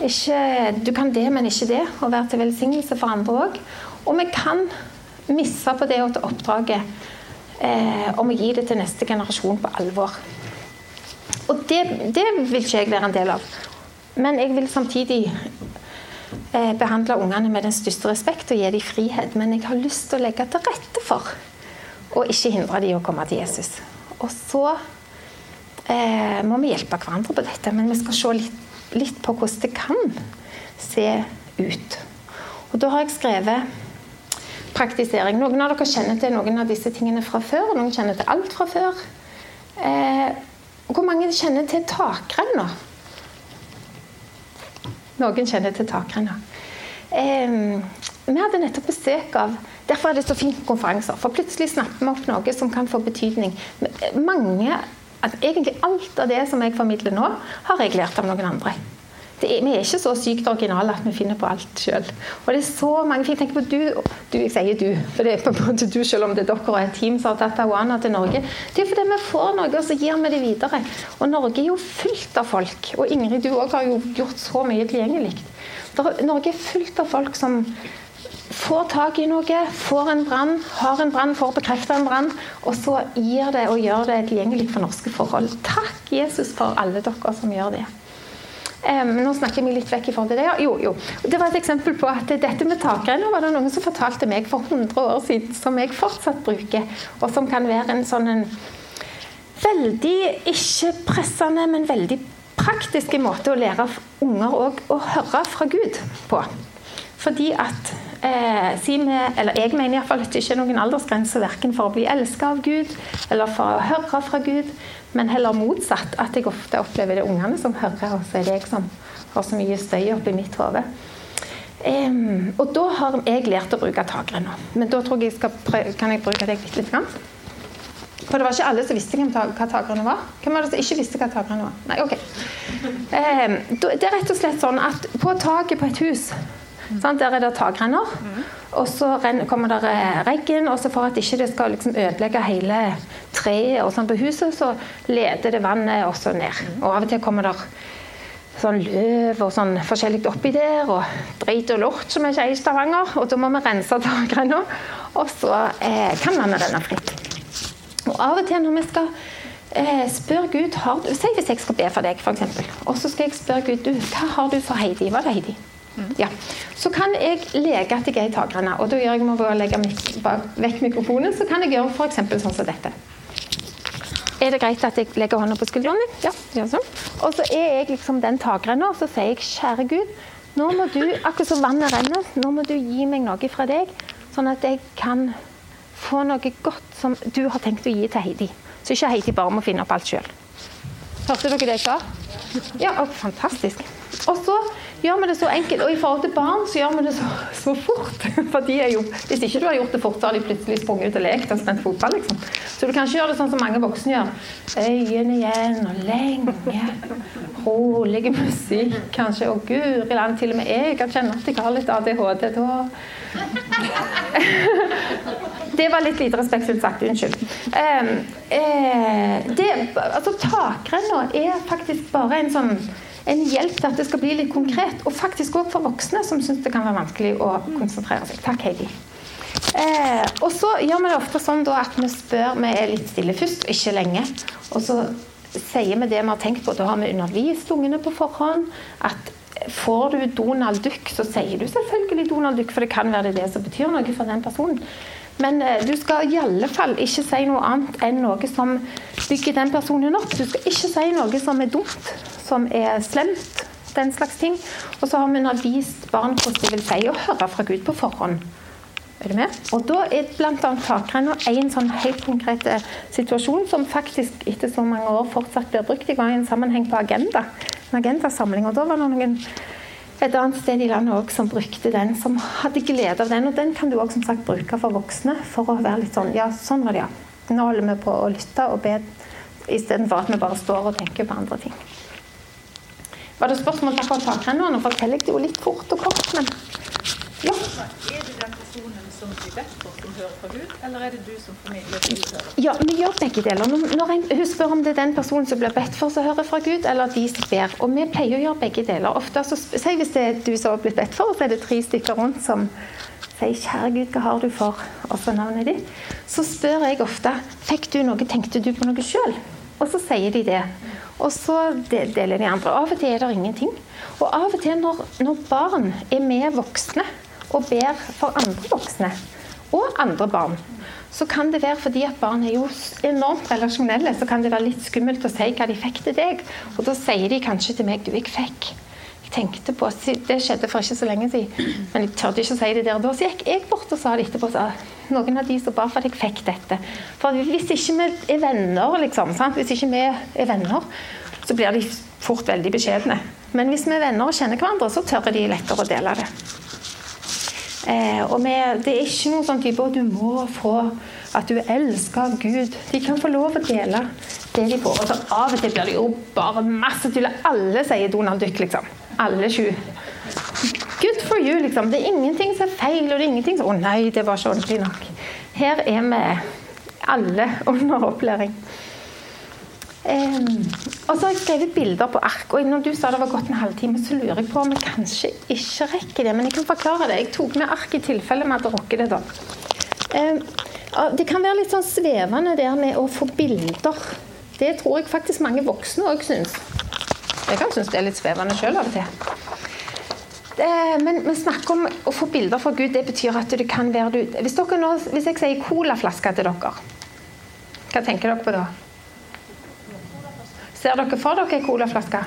ikke, Du kan det, men ikke det. Og være til velsignelse for andre òg. Og vi kan misse på det og til oppdraget eh, om å gi det til neste generasjon på alvor. Og det, det, vil ikke jeg være en del av. Men jeg vil samtidig eh, behandle ungene med den største respekt og gi dem frihet. Men jeg har lyst til å legge til rette for å ikke hindre dem å komme til Jesus. Og så eh, må vi hjelpe hverandre på dette, men vi skal se litt, litt på hvordan det kan se ut. Og da har jeg skrevet praktisering. Noen av dere kjenner til noen av disse tingene fra før, noen kjenner til alt fra før. Eh, hvor mange kjenner til takrenna? Noen kjenner til takrenna. Eh, vi hadde nettopp besøk av Derfor er det så fint med konferanser. For plutselig snapper vi opp noe som kan få betydning. Mange, Egentlig alt av det som jeg formidler nå, har jeg lært av noen andre er, vi er ikke så sykt originale at vi finner på alt sjøl. Og det er så mange fint. Tenk på du, du, Jeg sier du, for det er på en måte du selv om det er dere og et team som har tatt Awana til Norge. Det er fordi vi får noe, og så gir vi det videre. Og Norge er jo fullt av folk. Og Ingrid, du òg har jo gjort så mye tilgjengelig. Norge er fullt av folk som får tak i noe, får en brann, har en brann, får bekrefta en brann, og så gir det og gjør det tilgjengelig for norske forhold. Takk, Jesus, for alle dere som gjør det. Um, nå snakker vi litt vekk i forhold til det. Jo, jo. Det var et eksempel på at dette med takrenner var det noen som fortalte meg for 100 år siden, som jeg fortsatt bruker, og som kan være en sånn en veldig ikke pressende, men veldig praktisk måte å lære unger å høre fra Gud på. Fordi at eh, si med, eller Jeg mener iallfall at det ikke er noen aldersgrense verken for å bli elska av Gud eller for å høre fra Gud men heller motsatt. At jeg ofte opplever det er ungene som hører, og så er det jeg som har så mye støy oppi mitt hode. Um, og da har jeg lært å bruke takrenna. Men da tror jeg, jeg kan jeg bruke deg litt. litt. Grann. For det var ikke alle som visste hva takrenna var. Hvem var det som ikke visste hva takrenna var? Nei, ok. Um, det er rett og slett sånn at på taket på et hus Sant? Der er det takrenner. Mm. Og så kommer det eh, regn, og så for at ikke det skal liksom ødelegge hele treet og sånn på huset, så leder det vannet også ned. Og av og til kommer det sånn løv og sånn forskjellig oppi der, og drit og lort, som vi er i Stavanger. Og da må vi rense takrenna, og så eh, kan vannet renne fritt. Og av og til når vi skal eh, spørre Gud har du, Si hvis jeg skal be for deg, f.eks. Og så skal jeg spørre Gud du, hva har du for Heidi. Var det Heidi? Ja. Så kan jeg leke at jeg er i takrenna, og da gjør jeg med å legge vekk mikrofonen, så kan jeg gjøre f.eks. sånn som dette. Er det greit at jeg legger hånda på skulderen din? Ja, gjør sånn. Og så er jeg liksom den takrenna, og så sier jeg kjære Gud, nå må du, akkurat som vannet renner, nå må du gi meg noe fra deg, sånn at jeg kan få noe godt som du har tenkt å gi til Heidi. Så ikke Heidi bare må finne opp alt sjøl. Hørte dere det jeg sa? Ja, fantastisk. Og så gjør vi det så enkelt. Og i forhold til barn så gjør vi det så, så fort. [laughs] For de er jo, hvis ikke du har gjort det fort, så har de plutselig sprunget ut og lekt og spent fotball. liksom. Så du kan ikke gjøre det sånn som mange voksne gjør. Øyene igjen og lenge. Rolig musikk kanskje. Og guri land, til og med jeg kan kjenne at jeg har litt ADHD da. [laughs] Det var litt lite respektfullt sagt. Unnskyld. Eh, eh, det, altså, takrenna er faktisk bare en sånn en hjelp til at det skal bli litt konkret. Og faktisk òg for voksne som syns det kan være vanskelig å konsentrere seg. Takk, Heidi. Eh, og så gjør vi det ofte sånn at vi spør Vi er litt stille først, ikke lenge. Og så sier vi det vi har tenkt på. Da har vi undervist ungene på forhånd. at Får du Donald Duck, så sier du selvfølgelig Donald Duck, for det kan være det som betyr noe for den personen. Men eh, du skal i alle fall ikke si noe annet enn noe som bygger den personen opp. Du skal ikke si noe som er dumt, som er slemt, den slags ting. Og så har vi undervist barn hvordan det vil si å høre fra Gud på forhånd. Er du med? Og da er bl.a. takrenna en sånn helt konkret eh, situasjon som faktisk etter så mange år fortsatt blir brukt. Jeg var i en sammenheng på Agenda, en agendasamling, og da var det noen et annet sted i landet også, som brukte den, som hadde glede av den. Og den kan du òg bruke for voksne, for å være litt sånn Ja, sånn var det, ja. Nå holder vi på å lytte og be istedenfor at vi bare står og tenker på andre ting. Var det spørsmål for takrenna? Nå forteller jeg det jo litt fort og kort, men ja. Er det den personen som blir bedt for, som hører fra Gud, eller er det du som formidler til Gud? Ja, vi gjør begge deler. Når en, hun spør om det er den personen som blir bedt for, som hører fra Gud, eller de som ber. Og vi pleier å gjøre begge deler. Ofte så, Si hvis det er du som har blitt bedt for, så er det tre stykker rundt som sier 'Kjære Gud, hva har du for?' og så navnet ditt. Så spør jeg ofte 'Fikk du noe? Tenkte du på noe sjøl?' Og så sier de det. Og så deler de andre. Av og til er det ingenting. Og av og til når, når barn er med voksne og ber for andre voksne og andre barn, så kan det være fordi at barn er jo enormt relasjonelle, så kan det være litt skummelt å si hva de fikk til deg. Og da sier de kanskje til meg 'Du, jeg fikk jeg tenkte på, Det skjedde for ikke så lenge siden, men jeg tørde ikke å si det der da. Så gikk jeg bort og sa det etterpå. Så, noen av de som ba for at jeg fikk dette. For hvis ikke vi er venner, liksom, hvis ikke vi er venner, så blir de fort veldig beskjedne. Men hvis vi er venner og kjenner hverandre, så tør de lettere å dele det. Eh, og med, Det er ikke noen sånn type at du må få at du elsker Gud. De kan få lov å dele det de får. Og så Av og til blir det jo bare masse tull. Alle sier Donald Duck, liksom. Alle sju. Good for you, liksom. Det er ingenting som er feil, og det er ingenting som Å nei, det var ikke ordentlig nok. Her er vi alle under opplæring. Og så har jeg skrevet bilder på ark. og Når du sa det var gått en halvtime, så lurer jeg på om jeg kanskje ikke rekker det. Men jeg kan forklare det. Jeg tok med ark i tilfelle vi hadde rukket det. da. Det kan være litt sånn svevende der med å få bilder. Det tror jeg faktisk mange voksne òg syns. Jeg kan synes det er litt svevende sjøl av og til. Men vi snakker om å få bilder fra Gud. Det betyr at det kan være du Hvis, nå, hvis jeg sier colaflaske til dere, hva tenker dere på da? Ser dere for dere ei colaflaske?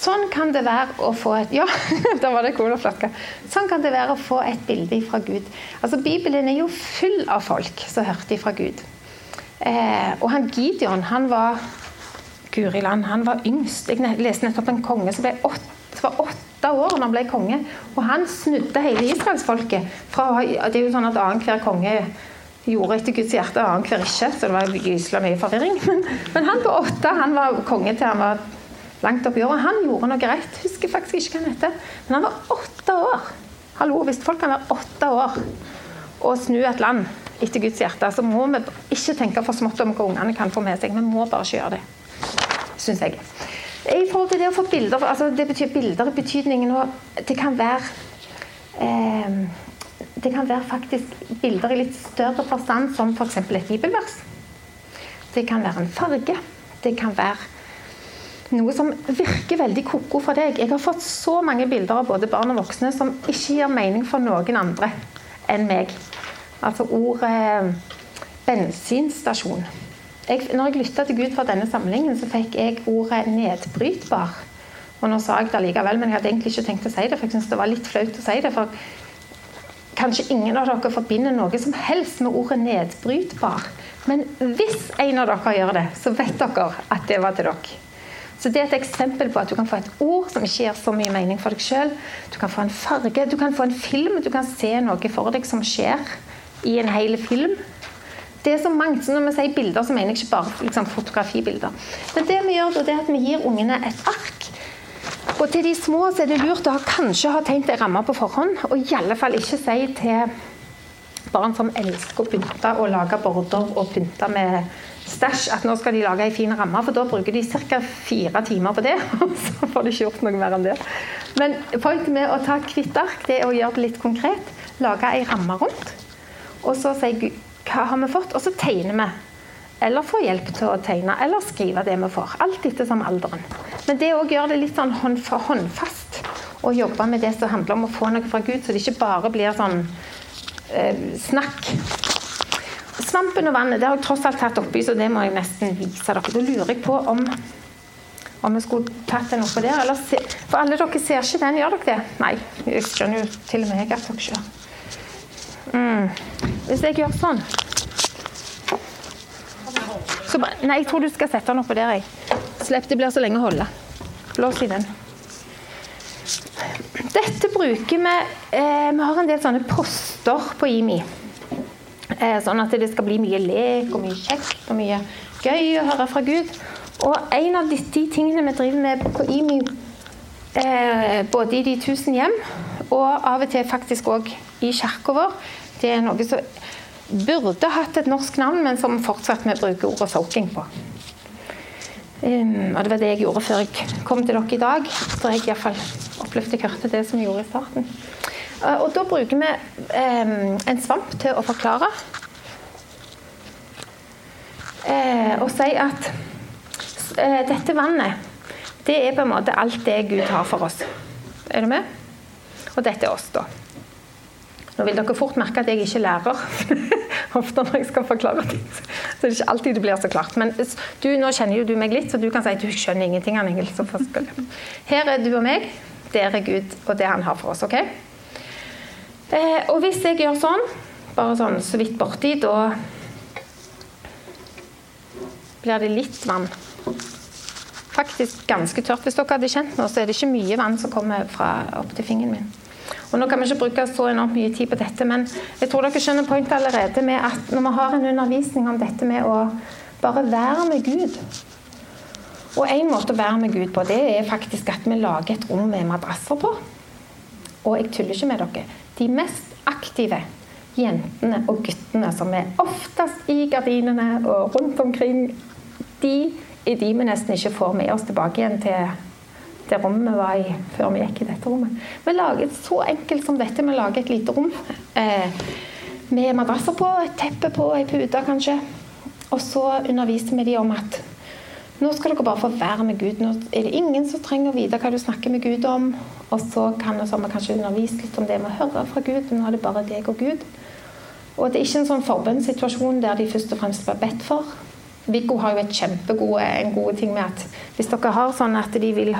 Sånn kan det være å få et Ja, [laughs] da var det colaflaske. Sånn kan det være å få et bilde fra Gud. Altså, Bibelen er jo full av folk som hørte fra Gud. Eh, og han Gideon, han var Guri land, han var yngst. Jeg leste nettopp en konge som ble åtte, var åtte år da han ble konge. Og han snudde hele israelsfolket. Det er jo sånn at annenhver konge gjorde etter Guds hjerte, annenhver ikke. Så det var gysla mye forvirring. [laughs] Men, han på åtte han var konge til han var langt oppi året. Han gjorde noe rett. Husker faktisk ikke hva han heter. Men han var åtte år. Hallo, Hvis folk kan være åtte år og snu et land etter Guds hjerte, så må vi ikke tenke for smått om hva ungene kan få med seg. Vi må bare ikke gjøre det. Syns jeg. I forhold til det å få bilder altså Det betyr bilder i betydningen og Det kan være eh, det kan være faktisk bilder i litt større forstand, som f.eks. For et bibelvers. Det kan være en farge. Det kan være noe som virker veldig ko-ko for deg. Jeg har fått så mange bilder av både barn og voksne som ikke gir mening for noen andre enn meg. Altså ordet bensinstasjon. Jeg, når jeg lytta til Gud for denne samlingen, så fikk jeg ordet 'nedbrytbar'. Og nå sa jeg det likevel, men jeg hadde egentlig ikke tenkt å si det, for jeg syntes det var litt flaut å si det. for kanskje ingen av dere forbinder noe som helst med ordet 'nedbrytbar'. Men hvis en av dere gjør det, så vet dere at det var til dere. Så det er et eksempel på at du kan få et ord som ikke gir så mye mening for deg sjøl. Du kan få en farge, du kan få en film, du kan se noe for deg som skjer i en hel film. Det er så mangt. så Når vi sier bilder, så mener jeg ikke bare liksom, fotografibilder. Men det vi gjør det er at vi gir ungene et ark. Og til de små så er det lurt å kanskje ha tegnet en ramme på forhånd, og i alle fall ikke si til barn som elsker å pynte og lage border og pynte med stæsj at nå skal de lage ei fin ramme, for da bruker de ca. fire timer på det. [laughs] Og så får de ikke gjort noe mer enn det. Men poenget med å ta hvitt ark, det er å gjøre det litt konkret. Lage ei ramme rundt. Og så sier si hva har vi fått, og så tegner vi. Eller få hjelp til å tegne, eller skrive det vi får. Alt etter som alderen. Men det òg gjør det litt sånn hånd for håndfast. Å jobbe med det som handler om å få noe fra Gud, så det ikke bare blir sånn eh, snakk. Svampen og vannet det har jeg tross alt tatt oppi, så det må jeg nesten vise dere. Da lurer jeg på om om vi skulle tatt den oppå der. Se, for alle dere ser ikke den, gjør dere det? Nei, jeg skjønner jo til og med jeg at dere ikke mm. Hvis jeg gjør sånn så, Nei, jeg tror du skal sette den oppå der. jeg. Slipp, det blir så lenge å holde. Blås i den. Dette bruker vi eh, Vi har en del sånne poster på IMI. Eh, sånn at det skal bli mye lek og mye kjekt og mye gøy å høre fra Gud. Og en av de, de tingene vi driver med på IMI, eh, både i De tusen hjem og av og til faktisk òg i kirka vår, det er noe som burde hatt et norsk navn, men som fortsatt vi bruker ordet soaking på. Um, og Det var det jeg gjorde før jeg kom til dere i dag. Så jeg iallfall opplevde jeg hørte det som jeg gjorde i starten. Uh, og Da bruker vi um, en svamp til å forklare. Uh, og si at uh, dette vannet, det er på en måte alt det Gud har for oss. Er du med? Og dette er oss, da. Nå vil dere fort merke at jeg ikke lærer. [laughs] Ofte når jeg skal forklare ting. Så det er ikke alltid det blir så klart. Men du, nå kjenner jo du meg litt, så du kan si at du skjønner ingenting. Angel, Her er du og meg. Der er Gud og det han har for oss. ok? Eh, og hvis jeg gjør sånn, bare sånn så vidt borti, da blir det litt vann. Faktisk ganske tørt. Hvis dere hadde kjent nå, så er det ikke mye vann som kommer fra opp til fingeren min. Og nå kan vi ikke bruke så enormt mye tid på dette, men jeg tror dere skjønner pointet allerede med at når vi har en undervisning om dette med å bare være med Gud Og en måte å være med Gud på, det er faktisk at vi lager et rom med madrasser på. Og jeg tuller ikke med dere. De mest aktive jentene og guttene som er oftest i gardinene og rundt omkring, de er de vi nesten ikke får med oss tilbake igjen til det rommet vi var i før vi gikk i dette rommet. Vi laget så enkelt som dette. Vi lager et lite rom eh, med madrasser på, et teppe på, ei pute kanskje. Og så underviser vi de om at nå skal dere bare få være med Gud. Nå er det ingen som trenger å vite hva du snakker med Gud om. Og så kan vi kanskje undervise litt om det med å høre fra Gud. Nå er det bare deg og Gud. Og det er ikke en sånn forbønnssituasjon der de først og fremst blir bedt for. Viggo har jo et kjempegod, en god ting med at hvis dere har sånn at de vil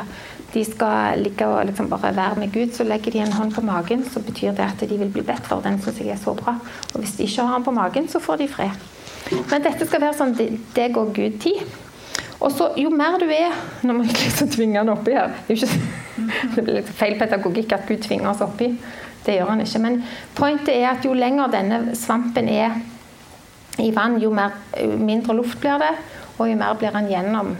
de skal ligge og liksom bare være med Gud, så legger de en hånd på magen, så betyr det at de vil bli bedt for. Den syns jeg er så bra. Og hvis de ikke har den på magen, så får de fred. Men dette skal være sånn det går Gud-tid. Og så jo mer du er Nå må jeg liksom tvinge han oppi her. Det, ikke, [laughs] det blir feil pedagogikk at Gud tvinger oss oppi. Det gjør han ikke. Men pointet er at jo lenger denne svampen er i vann, jo mer, mindre luft blir det, og jo mer blir han gjennom,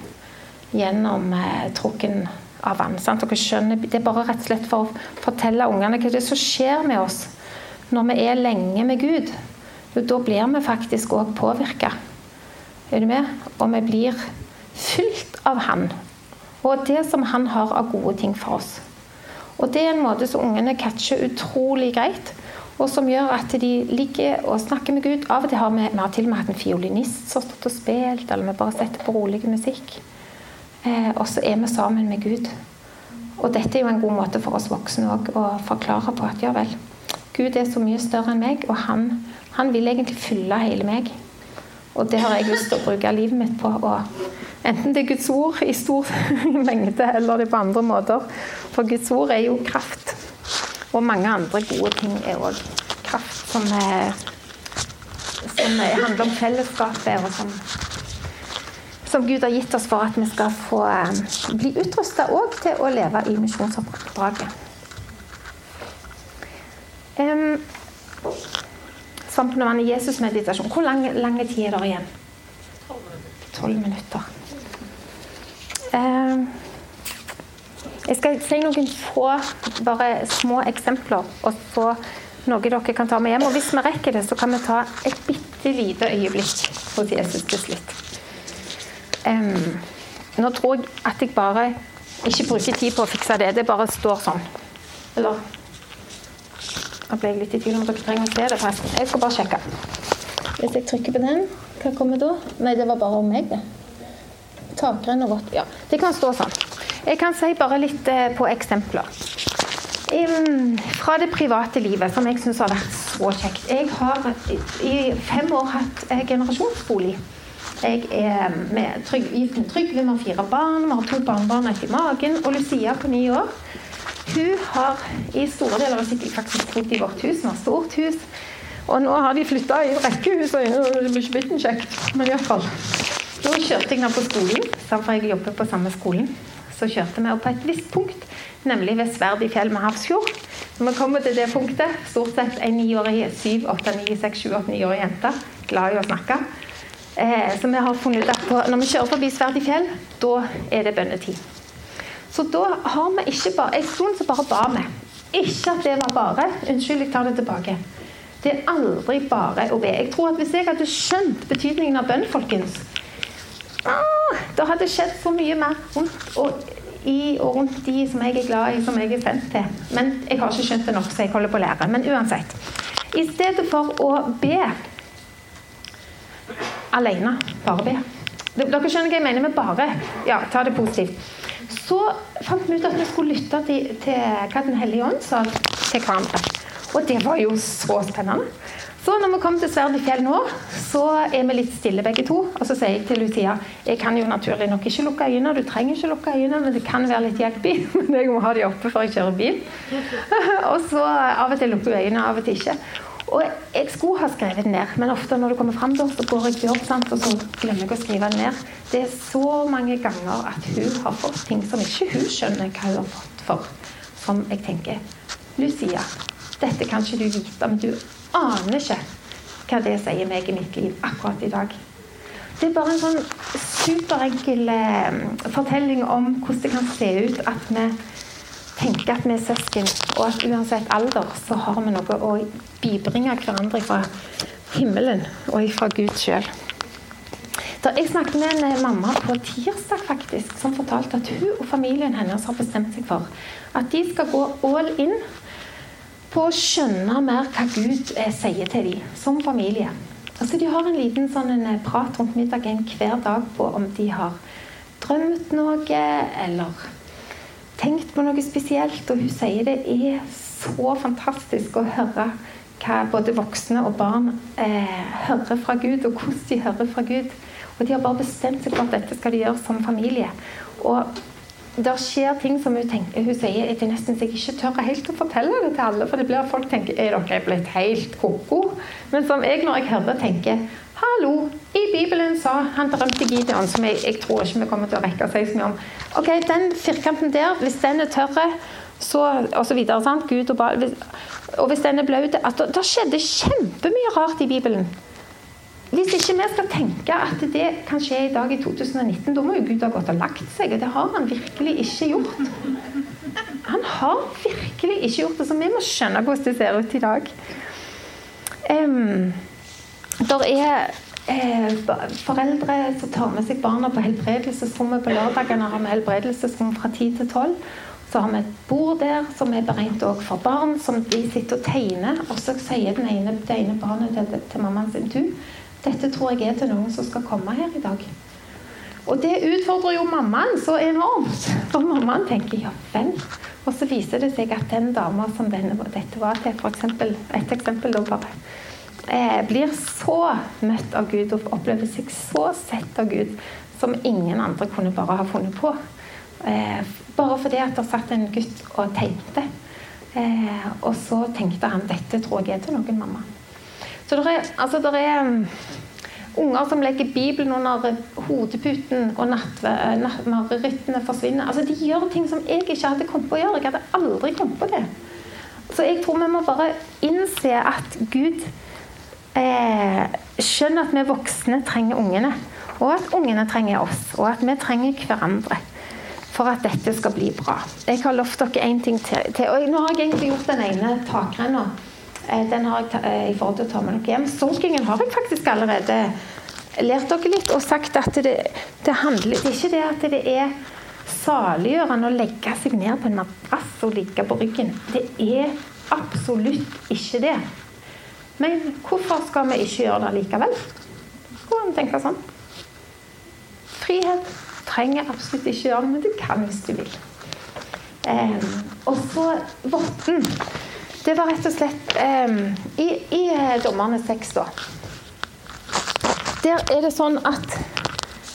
gjennom eh, trukken av vann. Sant? Dere skjønner, Det er bare rett og slett for å fortelle ungene hva det er som skjer med oss når vi er lenge med Gud. Da blir vi faktisk òg påvirka. Er du med? Og vi blir fylt av Han. Og det som Han har av gode ting for oss. Og det er en måte som ungene catcher utrolig greit. Og som gjør at de ligger og snakker med Gud. Av og til har vi, vi har til og med hatt en fiolinist som har stått og spilt, eller vi bare setter på rolig musikk. Eh, og så er vi sammen med Gud. Og dette er jo en god måte for oss voksne å forklare på at ja vel, Gud er så mye større enn meg, og han, han vil egentlig fylle hele meg. Og det har jeg lyst til å bruke livet mitt på. Og enten det er Guds ord i stor [laughs] mengde, eller det er på andre måter. For Guds ord er jo kraft. Og mange andre gode ting er òg kraft, som, er, som handler om fellesskapet, og som som Gud har gitt oss for at vi skal få eh, bli utrusta òg til å leve i misjonsoppdraget. Um, Svampen og vann i Jesus-meditasjon. Hvor lang, lang tid er det igjen? Tolv minutter. Um, jeg skal si noen få bare små eksempler, og så noe dere kan ta med hjem. Og hvis vi rekker det, så kan vi ta et bitte lite øyeblikk hos Jesus til slutt. Um, nå tror jeg at jeg bare ikke bruker tid på å fikse det. Det bare står sånn. Eller Nå ble jeg litt i tvil om dere trenger å se det, forresten. Jeg skal bare sjekke. Hvis jeg trykker på den, hva kommer da? Nei, det var bare om meg, det. Takrenn og vått. Ja, det kan stå sånn. Jeg kan si bare litt eh, på eksempler. Um, fra det private livet, som jeg syns har vært så kjekt. Jeg har i fem år hatt eh, generasjonsbolig. Jeg er med trygg, gift med Trygve, vi har fire barn, vi har to barnebarn etter magen. Og Lucia på ni år hun har i store deler av sitt liv faktisk bodd i vårt hus. Vi har stort hus. Og nå har de flytta i rekkehus, og det blir ikke bitte kjekt. Men iallfall. Nå kjørte jeg ned på skolen, for jeg jobber på samme skolen. Så kjørte vi opp på et visst punkt, nemlig ved Sverd i fjell med Havsfjord. Når vi kommer til det punktet, stort sett en niårig, syv, åtte, ni, seks, sju, åtte, niårig jente, glad i å snakke. Eh, som vi har funnet ut at når vi kjører forbi Sverdig fjell, da er det bønnetid. Så da har vi ikke bare En stund så bare ba vi. Ikke at det var bare. Unnskyld, jeg tar det tilbake. Det er aldri bare å be. Jeg tror at Hvis jeg hadde skjønt betydningen av bønn, folkens ah, Da hadde det skjedd så mye mer rundt og, i og rundt de som jeg er glad i, som jeg er sendt til. Men jeg har ikke skjønt det nok, så jeg holder på å lære. Men uansett. I stedet for å be alene, bare be. Dere skjønner hva jeg mener med bare? Ja, ta det positivt. Så fant vi ut at vi skulle lytte til, til hva Den hellige ånd sa til hverandre. Og det var jo så spennende. Så når vi kom til Sverd i fjell nå, så er vi litt stille begge to. Og så sier jeg til Lucia jeg kan jo naturlig nok ikke lukke øynene, du trenger ikke lukke øynene, men det kan være litt hjelp i. [laughs] Men jeg må ha de oppe før jeg kjører bil. [laughs] og så av og til lukker hun øynene, av og til ikke. Og jeg skulle ha skrevet den ned, men ofte når det kommer fram, så går jeg jobb, sant? og så glemmer jeg å skrive den ned. Det er så mange ganger at hun har fått ting som ikke hun skjønner hva hun har fått for. Som jeg tenker Lucia, dette kan ikke du vite, men du aner ikke hva det sier meg i mitt liv akkurat i dag. Det er bare en sånn superenkel eh, fortelling om hvordan det kan se ut at vi tenker at vi er søsken, og at uansett alder så har vi noe å bibringe hverandre fra himmelen og fra Gud sjøl. Jeg snakket med en eh, mamma på tirsdag faktisk, som fortalte at hun og familien hennes har bestemt seg for at de skal gå all in på å skjønne mer hva Gud eh, sier til dem som familie. Altså, de har en liten sånn, en eh, prat rundt middagen hver dag på om de har drømt noe, eller tenkt på noe spesielt. Og hun sier det er så fantastisk å høre hva både voksne og barn eh, hører fra Gud, og hvordan de hører fra Gud. Og de har bare bestemt seg for at dette skal de gjøre som familie. Og det skjer ting som hun tenker Hun sier at jeg nesten jeg ikke tør helt å fortelle det til alle, for det blir at folk tenker er dere blitt helt ko-ko? Men som jeg, når jeg hører, tenker Hallo! I Bibelen sa han drømte Gideon, som jeg, jeg, tror ikke vi kommer til å rekke å si så mye om. Ok, Den firkanten der, hvis den er tørr, så og så videre, sant? Gud og Og hvis den er blaut Da skjedde kjempemye rart i Bibelen. Hvis ikke vi skal tenke at det kan skje i dag i 2019, da må jo Gud ha gått og lagt seg. Og det har han virkelig ikke gjort. Han har virkelig ikke gjort det, så vi må skjønne hvordan det ser ut i dag. Um, der er eh, foreldre som tar med seg barna på helbredelsesrommet på lørdagene. har vi helbredelsesrom fra 10 til 12. Så har vi et bord der som er beregnet for barn, som de sitter og tegner. Og så sier den ene, det ene barnet til, til mammaen sin du, dette tror jeg er til noen som skal komme her i dag. Og det utfordrer jo mammaen så enormt. For mammaen tenker ja vel. Og så viser det seg at den dama som denne, dette var til, f.eks. et eksempel da bare blir så møtt av Gud og opplever seg så sett av Gud som ingen andre kunne bare ha funnet på. Eh, bare fordi at det satt en gutt og tenkte. Eh, og så tenkte han dette tror jeg er til noen mamma. Så det er, altså det er Unger som legger Bibelen under hodeputen, og marerittene forsvinner. Altså, de gjør ting som jeg ikke hadde kommet på å gjøre. Jeg hadde aldri kommet på det. Så jeg tror vi må bare innse at Gud eh, skjønner at vi voksne trenger ungene. Og at ungene trenger oss. Og at vi trenger hverandre. For at dette skal bli bra. Jeg har lovt dere én ting til. Og nå har jeg egentlig gjort den ene takrenna. Eh, Den har jeg eh, i forhold til å ta med dere hjem. Sorkingen har jeg faktisk allerede lært dere litt og sagt at det, det handler Det er ikke det at det er saliggjørende å legge seg ned på en madrass og ligge på ryggen. Det er absolutt ikke det. Men hvorfor skal vi ikke gjøre det likevel? Skulle an tenke sånn. Frihet trenger absolutt ikke gjøre det, men du kan hvis du vil. Eh, og så Votten. Det var rett og slett eh, I, i eh, Dommerne 6, da. Der er det sånn at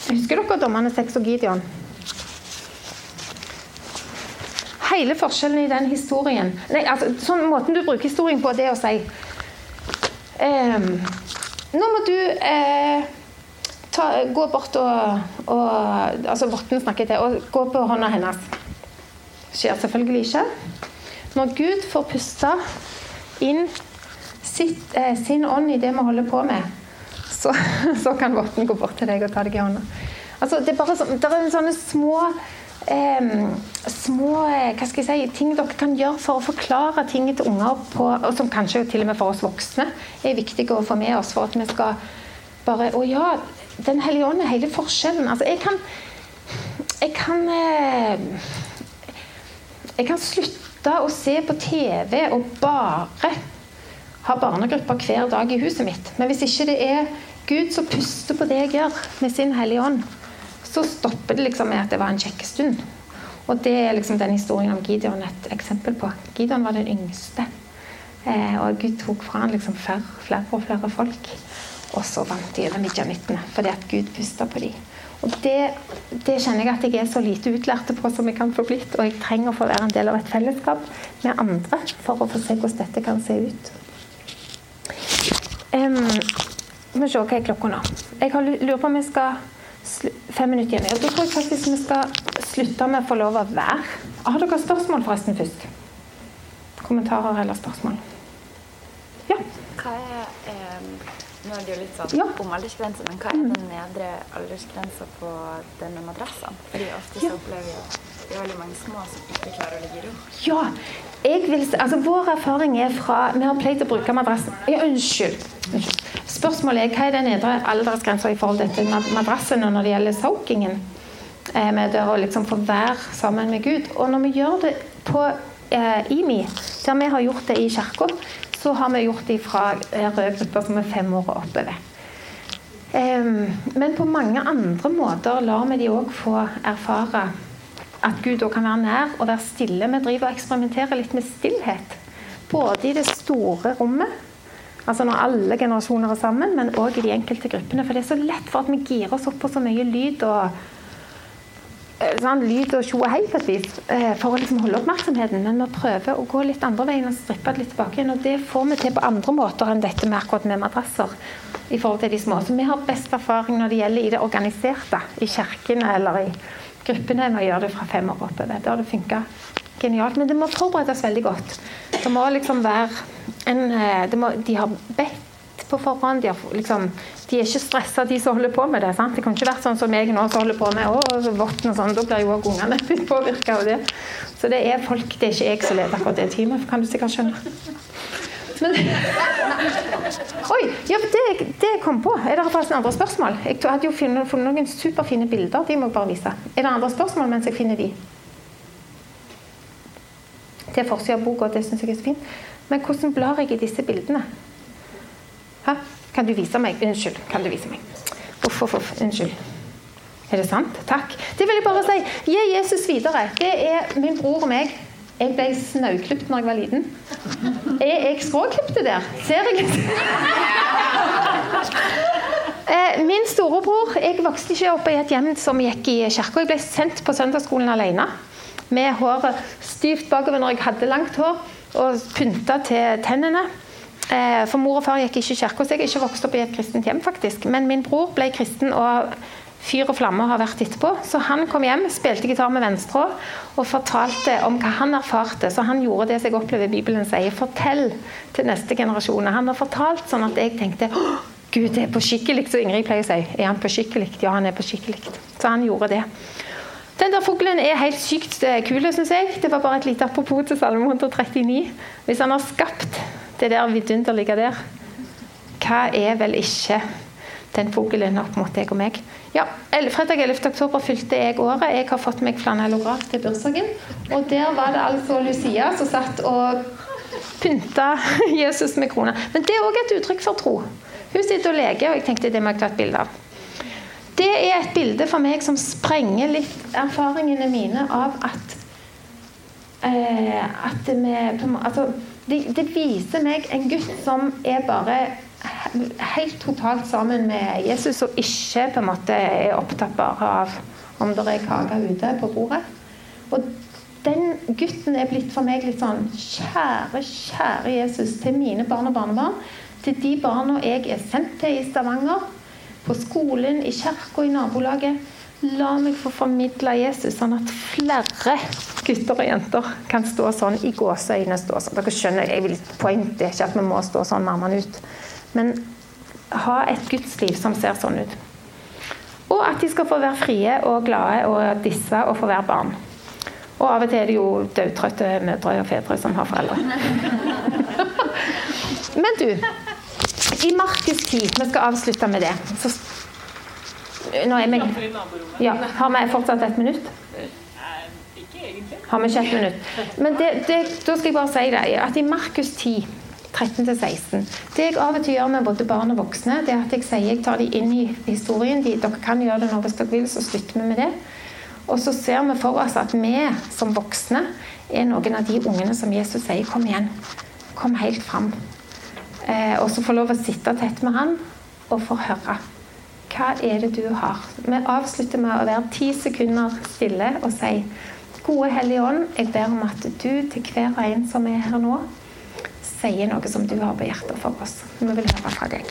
Husker dere Dommerne 6 og Gideon? Hele forskjellen i den historien Nei, altså, sånn Måten du bruker historien på, det å si ehm, Nå må du eh, ta, gå bort og, og Altså Vorten snakker til og gå på hånda hennes. Skjer selvfølgelig ikke. Når Gud får puste inn sitt, eh, sin ånd i det vi holder på med, så, [laughs] så kan Vorten gå bort til deg og ta deg i hånda. Altså, det er bare så, det er sånne små eh, små eh, hva skal jeg si, ting dere kan gjøre for å forklare ting til unger, på, og som kanskje til og med for oss voksne er viktig å få med oss for at vi skal bare Å ja, Den hellige ånd er hele forskjellen. Altså, jeg kan Jeg kan eh, Jeg kan slutte å se på TV og bare ha barnegrupper hver dag i huset mitt. Men hvis ikke det er Gud som puster på det jeg gjør med sin Hellige Ånd, så stopper det liksom med at det var en kjekkestund. Og det er liksom den historien om Gideon et eksempel på. Gideon var den yngste. Eh, og Gud tok fra han liksom flere, flere og flere folk. Og så vant de over midjanittene fordi at Gud pusta på dem. Og det, det kjenner jeg at jeg er så lite utlærte på som jeg kan få blitt. Og jeg trenger å få være en del av et fellesskap med andre for å få se hvordan dette kan se ut. Um, vi må se hva er klokka nå. Jeg lurer på om vi skal Fem minutter igjen. Da tror jeg faktisk vi skal slutte med å få lov å være. Har dere spørsmål forresten først? Kommentarer eller spørsmål? Ja. Hva er eh, Nå er det jo litt sånn Ja. Om aldersgrense, men hva er den nedre aldersgrensa på denne madrassen? Fordi ofte så Ja. opplever at det er veldig mange små som ikke klarer å ligge i ro. Ja. Jeg vil, altså Vår erfaring er fra Vi har pleid å bruke madrassen ja, Unnskyld. Spørsmålet er hva er den nedre aldersgrensa i forhold til madrassen og når det gjelder soakingen? Eh, med å liksom få være sammen med Gud. Og når vi gjør det på eh, IMI, der vi har gjort det i kirka, så har vi gjort det fra eh, grupper som er fem år og oppover. Men på mange andre måter lar vi de òg få erfare at Gud òg kan være nær og være stille. Vi driver og eksperimenterer litt med stillhet. Både i det store rommet, altså når alle generasjoner er sammen, men òg i de enkelte gruppene. For det er så lett for at vi girer oss opp på så mye lyd og eh, sånn, lyd og tjo og hei på et vis, eh, for å liksom holde oppmerksomheten. Men vi prøver å gå litt andre veien og strippe det litt tilbake igjen. Og det får vi til på andre måter enn dette med akkurat med madrasser. i forhold til de små. Så vi har best erfaring når det gjelder i det organiserte. I kirkene eller i gruppene med å gjøre det fra fem år oppover. Da har det funka genialt. Men det må forberedes veldig godt. Det må liksom være en eh, må, De har bedt på forhånd. De, har, liksom, de er ikke stressa, de som holder på med det. sant? Det kan ikke være sånn som jeg nå som holder på med å, votten og sånn. Da blir jo òg ungene [laughs] påvirka av det. Så det er folk, det er ikke jeg som leder akkurat det teamet, kan du sikkert skjønne. Men, [laughs] oi! Ja, det, det kom på. Er det forresten andre spørsmål? Jeg hadde jo funnet, funnet noen superfine bilder. De må jeg bare vise. Er det andre spørsmål mens jeg finner de? Til forsida av boka, det syns jeg er så fint. Men hvordan blar jeg i disse bildene? Hæ? Kan du vise meg? Unnskyld. Kan du vise meg? Uff, uff, uff. Unnskyld. Er det sant? Takk. Det vil jeg bare si. Gi Jesus videre. Det er min bror og meg. Jeg ble snauklipt når jeg var liten. Er jeg skråklipte der? Ser jeg [laughs] Eh, Min storebror Jeg vokste ikke opp i et hjem som gikk i kirka. Jeg ble sendt på søndagsskolen alene. Med håret styvt bakover når jeg hadde langt hår, og pynta til tennene. Eh, For mor og far gikk ikke i kirka, så jeg er ikke vokst opp i et kristent hjem. faktisk. Men min bror ble kristen og fyr og flamme har vært etterpå. Så han kom hjem, spilte gitar med venstre og fortalte om hva han erfarte. Så han gjorde det som jeg opplever Bibelen sier. Fortell til neste generasjon. Han har fortalt sånn at jeg tenkte Gud, det er på skikkelig, så Ingrid pleier å si. Er han på skikkelig? Ja, han er på skikkelig. Så han gjorde det. Den der fuglen er helt sykt eh, kul, syns jeg. Det var bare et lite apropos til Salme 139. Hvis han har skapt det der vidunderlige der, hva er vel ikke den fuglen opp mot deg og meg? Ja, Fredag 11. oktober fylte jeg året. Jeg har fått meg flanellograf til bursdagen. Og der var det altså Lucia som satt og pynta [laughs] Jesus med krona. Men det er òg et uttrykk for tro. Hun sitter og leker, og jeg tenkte det må jeg ta et bilde av. Det er et bilde for meg som sprenger litt erfaringene mine av at eh, at vi, altså, det, det viser meg en gutt som er bare helt totalt sammen med Jesus, og ikke på en måte er opptatt bare av om det er kake ute på bordet. Og den gutten er blitt for meg litt sånn Kjære, kjære Jesus, til mine barn og barnebarn. Til de barna jeg er sendt til i Stavanger, på skolen, i kirka, i nabolaget. La meg få formidle Jesus, sånn at flere gutter og jenter kan stå sånn i gåseøyne. stå sånn. Dere skjønner, jeg vil, Poenget er ikke at vi må stå sånn armene ut. Men ha et gudsliv som ser sånn ut. Og at de skal få være frie og glade og disse og få være barn. Og av og til er det jo dødtrøtte mødre og fedre som har foreldre. [laughs] Men du, i Markus 10, vi skal avslutte med det. Så, nå er vi, ja, har vi fortsatt et minutt? Har vi ikke et minutt? Men det, det, da skal jeg bare si deg at i Markus 10 13-16. Det jeg av og til gjør med både barn og voksne, det er at jeg sier jeg tar de inn i historien. De, dere kan gjøre det nå hvis dere vil, så slutter vi med det. Og så ser vi for oss at vi som voksne er noen av de ungene som Jesus sier 'kom igjen'. Kom helt fram. Eh, og så få lov å sitte tett med han og få høre. Hva er det du har? Vi avslutter med å være ti sekunder stille og si Gode Hellige Ånd, jeg ber om at du til hver og en som er her nå, sier noe som du har på hjertet for oss. Vi vil høre fra deg.